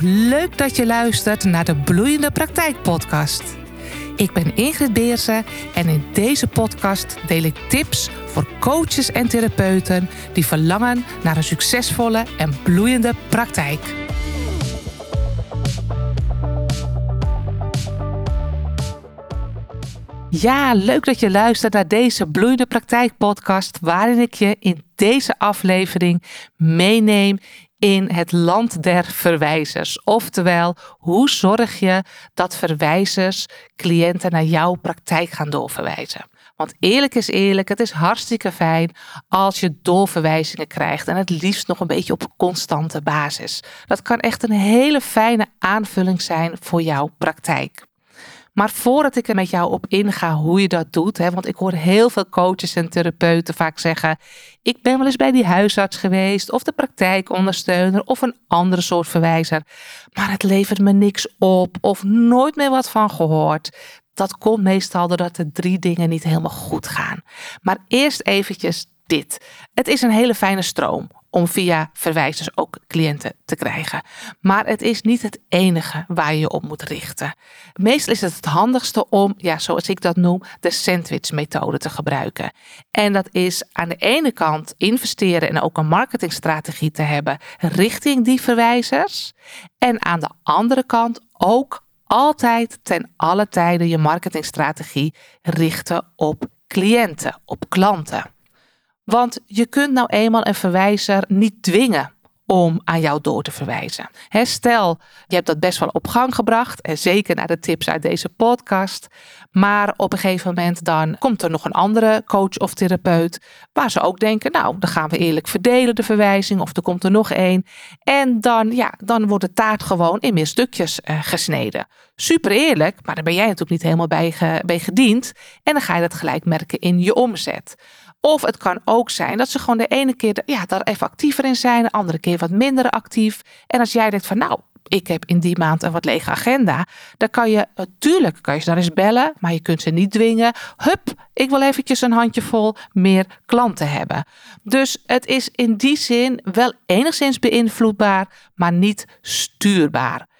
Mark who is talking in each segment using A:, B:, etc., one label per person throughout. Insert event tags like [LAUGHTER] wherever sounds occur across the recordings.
A: Leuk dat je luistert naar de Bloeiende Praktijk Podcast. Ik ben Ingrid Beersen en in deze podcast deel ik tips voor coaches en therapeuten die verlangen naar een succesvolle en bloeiende praktijk. Ja, leuk dat je luistert naar deze Bloeiende Praktijk podcast, waarin ik je in deze aflevering meeneem in het land der verwijzers. Oftewel, hoe zorg je dat verwijzers cliënten naar jouw praktijk gaan doorverwijzen? Want eerlijk is eerlijk, het is hartstikke fijn als je doorverwijzingen krijgt. En het liefst nog een beetje op constante basis. Dat kan echt een hele fijne aanvulling zijn voor jouw praktijk. Maar voordat ik er met jou op inga hoe je dat doet, hè, want ik hoor heel veel coaches en therapeuten vaak zeggen: Ik ben wel eens bij die huisarts geweest, of de praktijkondersteuner, of een andere soort verwijzer. Maar het levert me niks op, of nooit meer wat van gehoord. Dat komt meestal doordat de drie dingen niet helemaal goed gaan. Maar eerst eventjes dit. Het is een hele fijne stroom om via verwijzers ook cliënten te krijgen. Maar het is niet het enige waar je je op moet richten. Meestal is het het handigste om, ja, zoals ik dat noem, de sandwich-methode te gebruiken. En dat is aan de ene kant investeren en ook een marketingstrategie te hebben richting die verwijzers. En aan de andere kant ook altijd ten alle tijden je marketingstrategie richten op cliënten, op klanten. Want je kunt nou eenmaal een verwijzer niet dwingen om aan jou door te verwijzen. stel, je hebt dat best wel op gang gebracht en zeker naar de tips uit deze podcast. Maar op een gegeven moment dan komt er nog een andere coach of therapeut waar ze ook denken, nou, dan gaan we eerlijk verdelen de verwijzing of er komt er nog één. En dan, ja, dan wordt de taart gewoon in meer stukjes uh, gesneden. Super eerlijk, maar daar ben jij natuurlijk niet helemaal bij, ge, bij gediend. En dan ga je dat gelijk merken in je omzet. Of het kan ook zijn dat ze gewoon de ene keer ja, daar even actiever in zijn, de andere keer wat minder actief. En als jij denkt van nou, ik heb in die maand een wat lege agenda, dan kan je, natuurlijk kan je ze daar eens bellen, maar je kunt ze niet dwingen. Hup, ik wil eventjes een handjevol meer klanten hebben. Dus het is in die zin wel enigszins beïnvloedbaar, maar niet stuurbaar.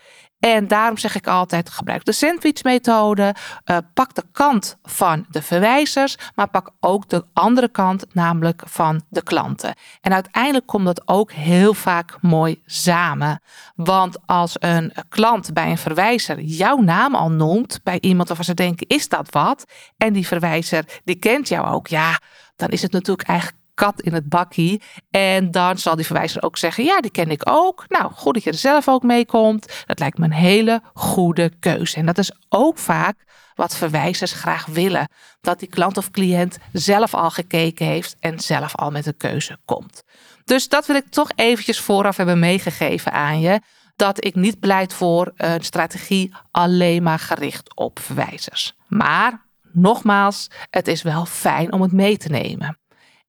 A: En daarom zeg ik altijd: gebruik de sandwichmethode. Uh, pak de kant van de verwijzers, maar pak ook de andere kant, namelijk van de klanten. En uiteindelijk komt dat ook heel vaak mooi samen. Want als een klant bij een verwijzer jouw naam al noemt, bij iemand waarvan ze denken: is dat wat? En die verwijzer die kent jou ook, ja, dan is het natuurlijk eigenlijk kat in het bakkie. En dan zal die verwijzer ook zeggen: Ja, die ken ik ook. Nou, goed dat je er zelf ook mee komt. Dat lijkt me een hele goede keuze. En dat is ook vaak wat verwijzers graag willen. Dat die klant of cliënt zelf al gekeken heeft en zelf al met een keuze komt. Dus dat wil ik toch eventjes vooraf hebben meegegeven aan je. Dat ik niet pleit voor een strategie alleen maar gericht op verwijzers. Maar nogmaals, het is wel fijn om het mee te nemen.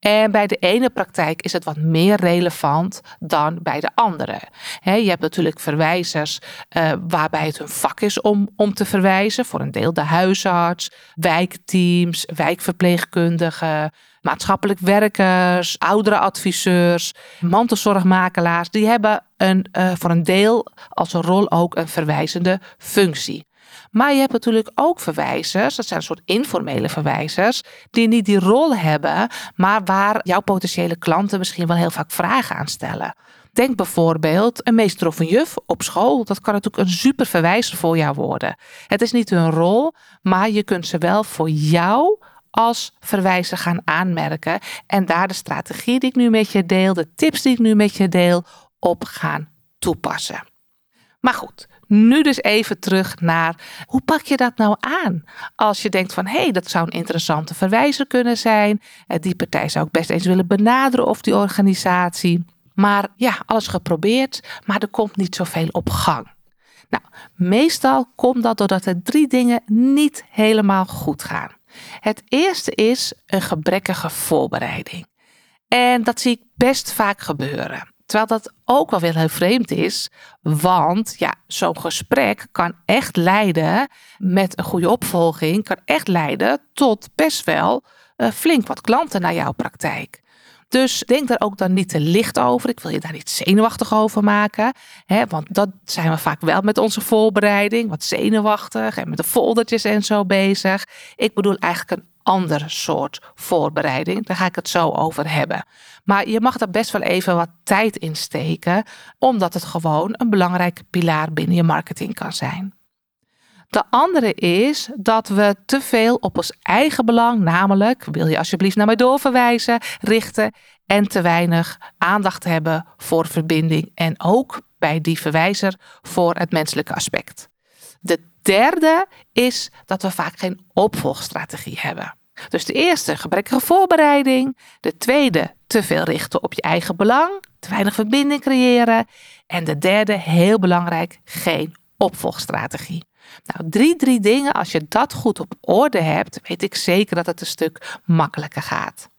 A: En bij de ene praktijk is het wat meer relevant dan bij de andere. je hebt natuurlijk verwijzers uh, waarbij het een vak is om, om te verwijzen. Voor een deel de huisarts, wijkteams, wijkverpleegkundigen, maatschappelijk werkers, ouderenadviseurs, mantelzorgmakelaars. Die hebben een, uh, voor een deel als een rol ook een verwijzende functie. Maar je hebt natuurlijk ook verwijzers, dat zijn een soort informele verwijzers, die niet die rol hebben, maar waar jouw potentiële klanten misschien wel heel vaak vragen aan stellen. Denk bijvoorbeeld een meester of een juf op school. Dat kan natuurlijk een super verwijzer voor jou worden. Het is niet hun rol, maar je kunt ze wel voor jou als verwijzer gaan aanmerken. En daar de strategie die ik nu met je deel, de tips die ik nu met je deel, op gaan toepassen. Maar goed, nu dus even terug naar hoe pak je dat nou aan? Als je denkt van hé, hey, dat zou een interessante verwijzer kunnen zijn. Eh, die partij zou ik best eens willen benaderen of die organisatie. Maar ja, alles geprobeerd, maar er komt niet zoveel op gang. Nou, meestal komt dat doordat er drie dingen niet helemaal goed gaan. Het eerste is een gebrekkige voorbereiding. En dat zie ik best vaak gebeuren. Terwijl dat ook wel weer heel vreemd is. Want ja, zo'n gesprek kan echt leiden met een goede opvolging, kan echt leiden tot best wel uh, flink wat klanten naar jouw praktijk. Dus denk daar ook dan niet te licht over. Ik wil je daar niet zenuwachtig over maken. Hè, want dat zijn we vaak wel met onze voorbereiding. Wat zenuwachtig en met de foldertjes en zo bezig. Ik bedoel eigenlijk een ander soort voorbereiding. Daar ga ik het zo over hebben. Maar je mag daar best wel even wat tijd in steken, omdat het gewoon een belangrijke pilaar binnen je marketing kan zijn. De andere is dat we te veel op ons eigen belang, namelijk wil je alsjeblieft naar mij doorverwijzen, richten en te weinig aandacht hebben voor verbinding en ook bij die verwijzer voor het menselijke aspect. De derde is dat we vaak geen opvolgstrategie hebben. Dus de eerste, gebrekkige voorbereiding. De tweede, te veel richten op je eigen belang. Te weinig verbinding creëren. En de derde, heel belangrijk, geen opvolgstrategie. Nou, drie, drie dingen. Als je dat goed op orde hebt, weet ik zeker dat het een stuk makkelijker gaat.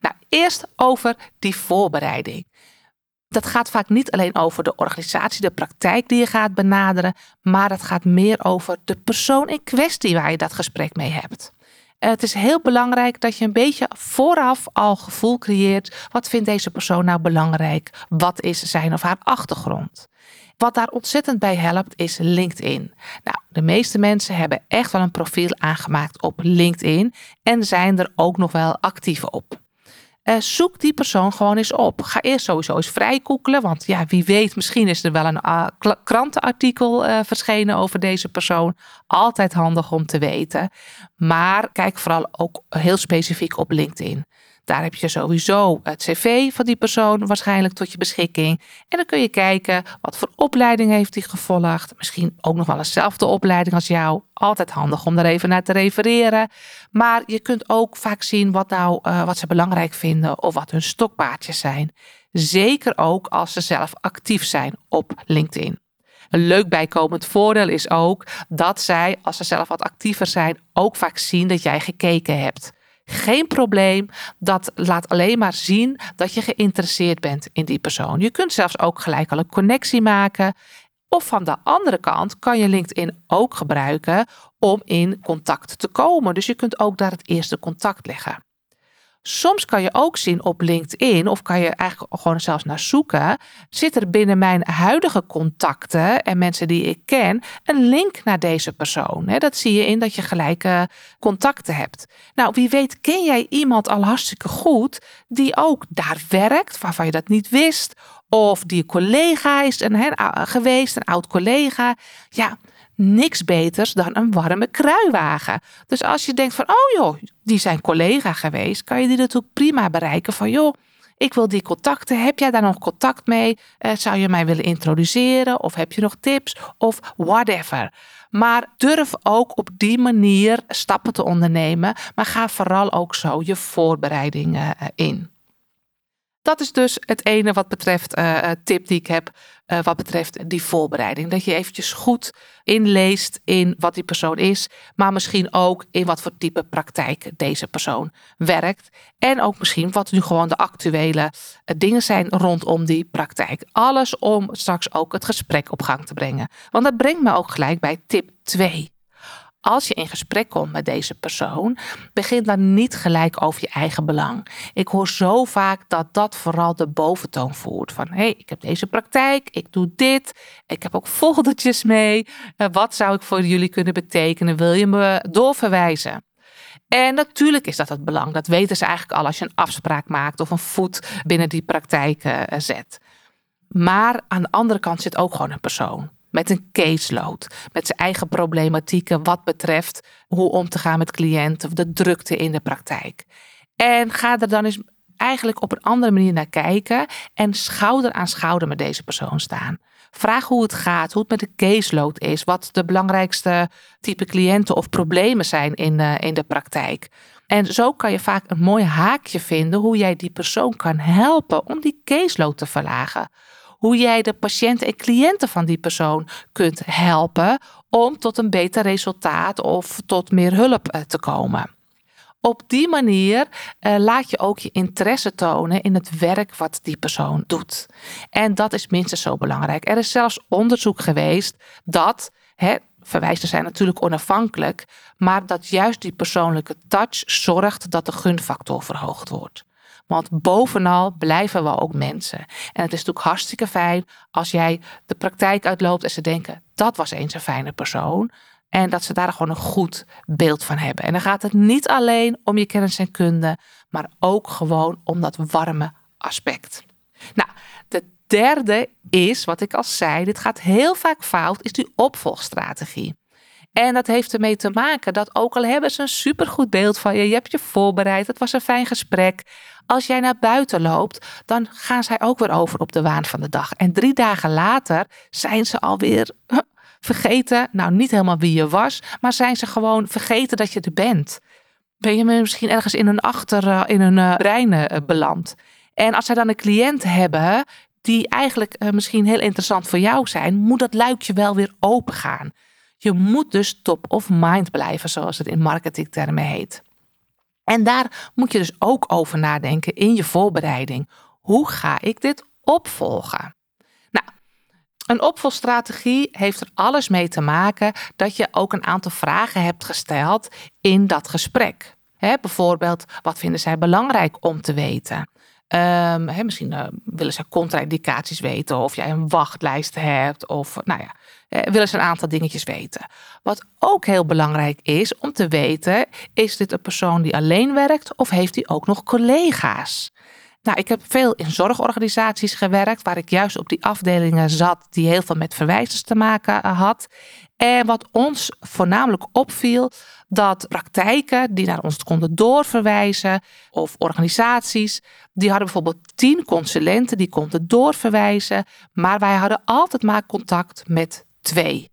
A: Nou, eerst over die voorbereiding. Dat gaat vaak niet alleen over de organisatie, de praktijk die je gaat benaderen, maar het gaat meer over de persoon in kwestie waar je dat gesprek mee hebt. Het is heel belangrijk dat je een beetje vooraf al gevoel creëert. Wat vindt deze persoon nou belangrijk? Wat is zijn of haar achtergrond? Wat daar ontzettend bij helpt is LinkedIn. Nou, de meeste mensen hebben echt wel een profiel aangemaakt op LinkedIn en zijn er ook nog wel actief op. Uh, zoek die persoon gewoon eens op. Ga eerst sowieso eens vrijkoekelen. Want ja, wie weet, misschien is er wel een uh, krantenartikel uh, verschenen over deze persoon. Altijd handig om te weten. Maar kijk vooral ook heel specifiek op LinkedIn. Daar heb je sowieso het cv van die persoon waarschijnlijk tot je beschikking. En dan kun je kijken wat voor opleiding heeft hij gevolgd. Misschien ook nog wel eenzelfde opleiding als jou. Altijd handig om daar even naar te refereren. Maar je kunt ook vaak zien wat, nou, uh, wat ze belangrijk vinden of wat hun stokpaardjes zijn. Zeker ook als ze zelf actief zijn op LinkedIn. Een leuk bijkomend voordeel is ook dat zij, als ze zelf wat actiever zijn, ook vaak zien dat jij gekeken hebt. Geen probleem. Dat laat alleen maar zien dat je geïnteresseerd bent in die persoon. Je kunt zelfs ook gelijk al een connectie maken. Of van de andere kant kan je LinkedIn ook gebruiken om in contact te komen. Dus je kunt ook daar het eerste contact leggen. Soms kan je ook zien op LinkedIn, of kan je eigenlijk gewoon zelfs naar zoeken, zit er binnen mijn huidige contacten en mensen die ik ken, een link naar deze persoon. Dat zie je in dat je gelijke contacten hebt. Nou, wie weet ken jij iemand al hartstikke goed die ook daar werkt, waarvan je dat niet wist, of die collega is een, geweest, een oud collega. Ja, niks beters dan een warme kruiwagen. Dus als je denkt van, oh joh, die zijn collega geweest, kan je die natuurlijk prima bereiken van, joh, ik wil die contacten. Heb jij daar nog contact mee? Uh, zou je mij willen introduceren? Of heb je nog tips? Of whatever. Maar durf ook op die manier stappen te ondernemen. Maar ga vooral ook zo je voorbereidingen eh, in. Dat is dus het ene wat betreft uh, tip die ik heb uh, wat betreft die voorbereiding. Dat je eventjes goed inleest in wat die persoon is, maar misschien ook in wat voor type praktijk deze persoon werkt. En ook misschien wat nu gewoon de actuele dingen zijn rondom die praktijk. Alles om straks ook het gesprek op gang te brengen. Want dat brengt me ook gelijk bij tip 2 als je in gesprek komt met deze persoon, begin dan niet gelijk over je eigen belang. Ik hoor zo vaak dat dat vooral de boventoon voert. Van hé, hey, ik heb deze praktijk, ik doe dit, ik heb ook [LAUGHS] foldertjes mee. Eh, wat zou ik voor jullie kunnen betekenen? Wil je me doorverwijzen? En natuurlijk is dat het belang. Dat weten ze eigenlijk al als je een afspraak maakt of een voet binnen die praktijk uh, zet. Maar aan de andere kant zit ook gewoon een persoon met een caseload, met zijn eigen problematieken wat betreft hoe om te gaan met cliënten, de drukte in de praktijk. En ga er dan eens eigenlijk op een andere manier naar kijken en schouder aan schouder met deze persoon staan. Vraag hoe het gaat, hoe het met de caseload is, wat de belangrijkste type cliënten of problemen zijn in de, in de praktijk. En zo kan je vaak een mooi haakje vinden hoe jij die persoon kan helpen om die caseload te verlagen hoe jij de patiënten en cliënten van die persoon kunt helpen om tot een beter resultaat of tot meer hulp eh, te komen. Op die manier uh, laat je ook je interesse tonen in het werk wat die persoon doet. En dat is minstens zo belangrijk. Er is zelfs onderzoek geweest dat, hè, verwijzen zijn natuurlijk onafhankelijk, maar dat juist die persoonlijke touch zorgt dat de gunfactor verhoogd wordt. Want bovenal blijven we ook mensen. En het is natuurlijk hartstikke fijn als jij de praktijk uitloopt en ze denken, dat was eens een fijne persoon. En dat ze daar gewoon een goed beeld van hebben. En dan gaat het niet alleen om je kennis en kunde, maar ook gewoon om dat warme aspect. Nou, de derde is, wat ik al zei, dit gaat heel vaak fout, is die opvolgstrategie. En dat heeft ermee te maken dat ook al hebben ze een supergoed beeld van je, je hebt je voorbereid, het was een fijn gesprek. Als jij naar buiten loopt, dan gaan zij ook weer over op de waan van de dag. En drie dagen later zijn ze alweer vergeten, nou niet helemaal wie je was, maar zijn ze gewoon vergeten dat je er bent. Ben je misschien ergens in een achter, eh, in een uh, brein uh, beland. En als zij dan een cliënt hebben die eigenlijk misschien heel interessant voor jou zijn, moet dat luikje wel weer open gaan. Je moet dus top of mind blijven, zoals het in marketingtermen heet. En daar moet je dus ook over nadenken in je voorbereiding. Hoe ga ik dit opvolgen? Nou, een opvolgstrategie heeft er alles mee te maken dat je ook een aantal vragen hebt gesteld in dat gesprek. bijvoorbeeld, wat vinden zij belangrijk om te weten? Um, misschien uh, willen ze contra-indicaties weten of jij een wachtlijst hebt of nou ja, willen ze een aantal dingetjes weten. Wat ook heel belangrijk is om te weten, is dit een persoon die alleen werkt of heeft hij ook nog collega's? Nou, ik heb veel in zorgorganisaties gewerkt, waar ik juist op die afdelingen zat die heel veel met verwijzers te maken eh, had. En wat ons voornamelijk opviel, dat praktijken die naar ons konden doorverwijzen, of organisaties, die hadden bijvoorbeeld tien consulenten die konden doorverwijzen, maar wij hadden altijd maar contact met twee.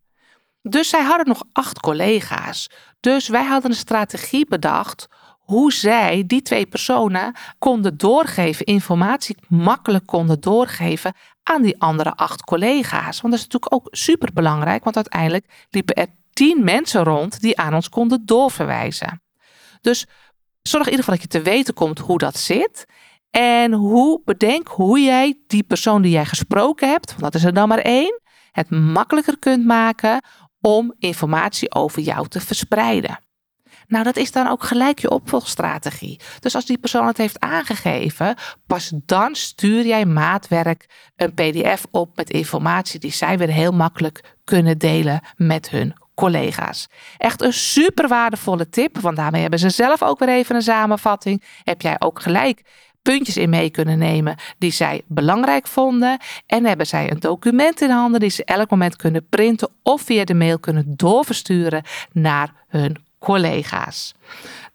A: Dus zij hadden nog acht collega's. Dus wij hadden een strategie bedacht hoe zij die twee personen konden doorgeven, informatie makkelijk konden doorgeven aan die andere acht collega's. Want dat is natuurlijk ook super belangrijk, want uiteindelijk liepen er tien mensen rond die aan ons konden doorverwijzen. Dus zorg in ieder geval dat je te weten komt hoe dat zit. En hoe bedenk hoe jij die persoon die jij gesproken hebt, want dat is er dan maar één, het makkelijker kunt maken om informatie over jou te verspreiden. Nou, dat is dan ook gelijk je opvolgstrategie. Dus als die persoon het heeft aangegeven, pas dan stuur jij maatwerk een PDF op met informatie die zij weer heel makkelijk kunnen delen met hun collega's. Echt een super waardevolle tip, want daarmee hebben ze zelf ook weer even een samenvatting. Heb jij ook gelijk puntjes in mee kunnen nemen die zij belangrijk vonden. En hebben zij een document in handen die ze elk moment kunnen printen of via de mail kunnen doorversturen naar hun collega's.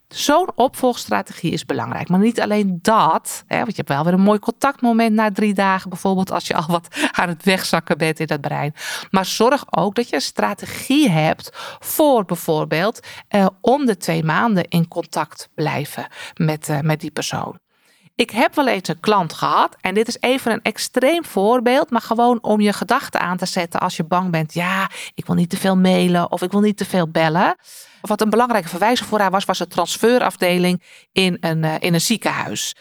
A: Zo'n opvolgstrategie is belangrijk. Maar niet alleen dat, hè, want je hebt wel weer een mooi contactmoment na drie dagen, bijvoorbeeld als je al wat [LAUGHS] aan het wegzakken bent in dat brein. Maar zorg ook dat je een strategie hebt voor bijvoorbeeld eh, om de twee maanden in contact blijven met, eh, met die persoon. Ik heb wel eens een klant gehad, en dit is even een extreem voorbeeld, maar gewoon om je gedachten aan te zetten als je bang bent. Ja, ik wil niet te veel mailen of ik wil niet te veel bellen. Wat een belangrijke verwijzer voor haar was, was de transferafdeling in een, uh, in een ziekenhuis.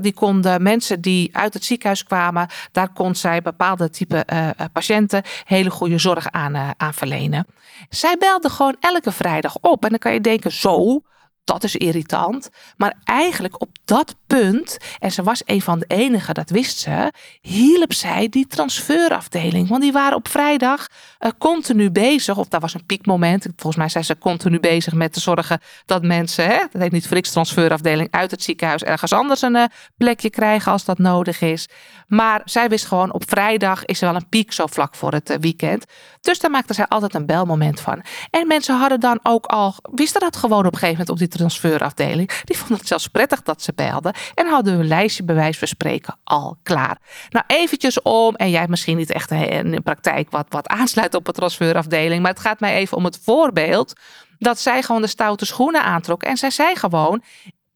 A: Die konden mensen die uit het ziekenhuis kwamen, daar kon zij bepaalde type uh, patiënten hele goede zorg aan, uh, aan verlenen. Zij belde gewoon elke vrijdag op. En dan kan je denken, zo, dat is irritant. Maar eigenlijk op dat punt, en ze was een van de enigen, dat wist ze, hielp zij die transferafdeling. Want die waren op vrijdag uh, continu bezig, of dat was een piekmoment. Volgens mij zijn ze continu bezig met te zorgen dat mensen, hè, dat heet niet Friks transferafdeling, uit het ziekenhuis ergens anders een uh, plekje krijgen als dat nodig is. Maar zij wist gewoon, op vrijdag is er wel een piek zo vlak voor het uh, weekend. Dus daar maakte zij altijd een belmoment van. En mensen hadden dan ook al, wisten dat gewoon op een gegeven moment op die transferafdeling. Die vonden het zelfs prettig dat ze belden. En hadden hun lijstje bewijs van spreken al klaar. Nou, eventjes om, en jij hebt misschien niet echt in de praktijk wat, wat aansluit op een transferafdeling. Maar het gaat mij even om het voorbeeld dat zij gewoon de stoute schoenen aantrok. En zij zei gewoon,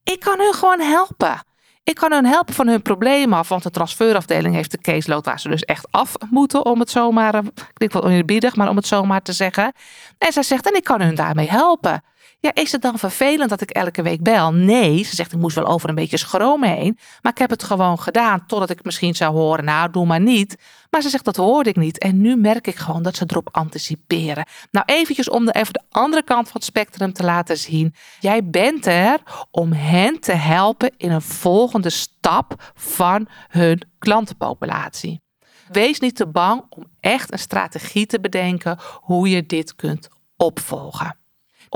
A: ik kan hun gewoon helpen. Ik kan hun helpen van hun problemen af, want de transferafdeling heeft de caseload waar ze dus echt af moeten, om het zomaar, ik denk wel oneerbiedig, maar om het zomaar te zeggen. En zij zegt, en ik kan hun daarmee helpen. Ja, is het dan vervelend dat ik elke week bel? Nee, ze zegt ik moest wel over een beetje schroom heen. Maar ik heb het gewoon gedaan totdat ik misschien zou horen, nou doe maar niet. Maar ze zegt dat hoorde ik niet. En nu merk ik gewoon dat ze erop anticiperen. Nou eventjes om even de andere kant van het spectrum te laten zien. Jij bent er om hen te helpen in een volgende stap van hun klantenpopulatie. Wees niet te bang om echt een strategie te bedenken hoe je dit kunt opvolgen.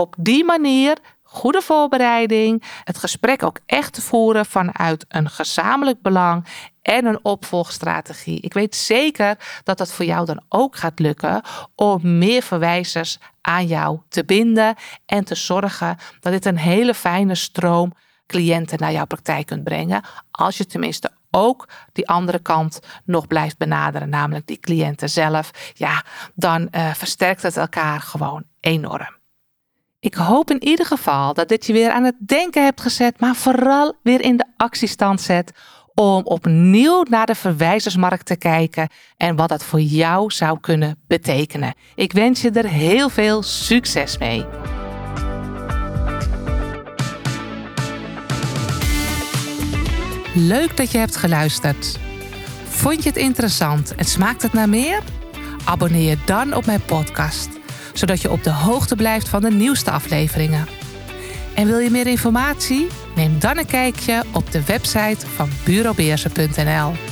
A: Op die manier goede voorbereiding, het gesprek ook echt te voeren vanuit een gezamenlijk belang en een opvolgstrategie. Ik weet zeker dat dat voor jou dan ook gaat lukken om meer verwijzers aan jou te binden en te zorgen dat dit een hele fijne stroom cliënten naar jouw praktijk kunt brengen. Als je tenminste ook die andere kant nog blijft benaderen, namelijk die cliënten zelf, ja, dan uh, versterkt het elkaar gewoon enorm. Ik hoop in ieder geval dat dit je weer aan het denken hebt gezet, maar vooral weer in de actiestand zet om opnieuw naar de verwijzersmarkt te kijken en wat dat voor jou zou kunnen betekenen. Ik wens je er heel veel succes mee. Leuk dat je hebt geluisterd. Vond je het interessant en smaakt het naar meer? Abonneer je dan op mijn podcast, zodat je op de hoogte blijft van de nieuwste afleveringen. En wil je meer informatie? Neem dan een kijkje op de website van bureaubeersen.nl.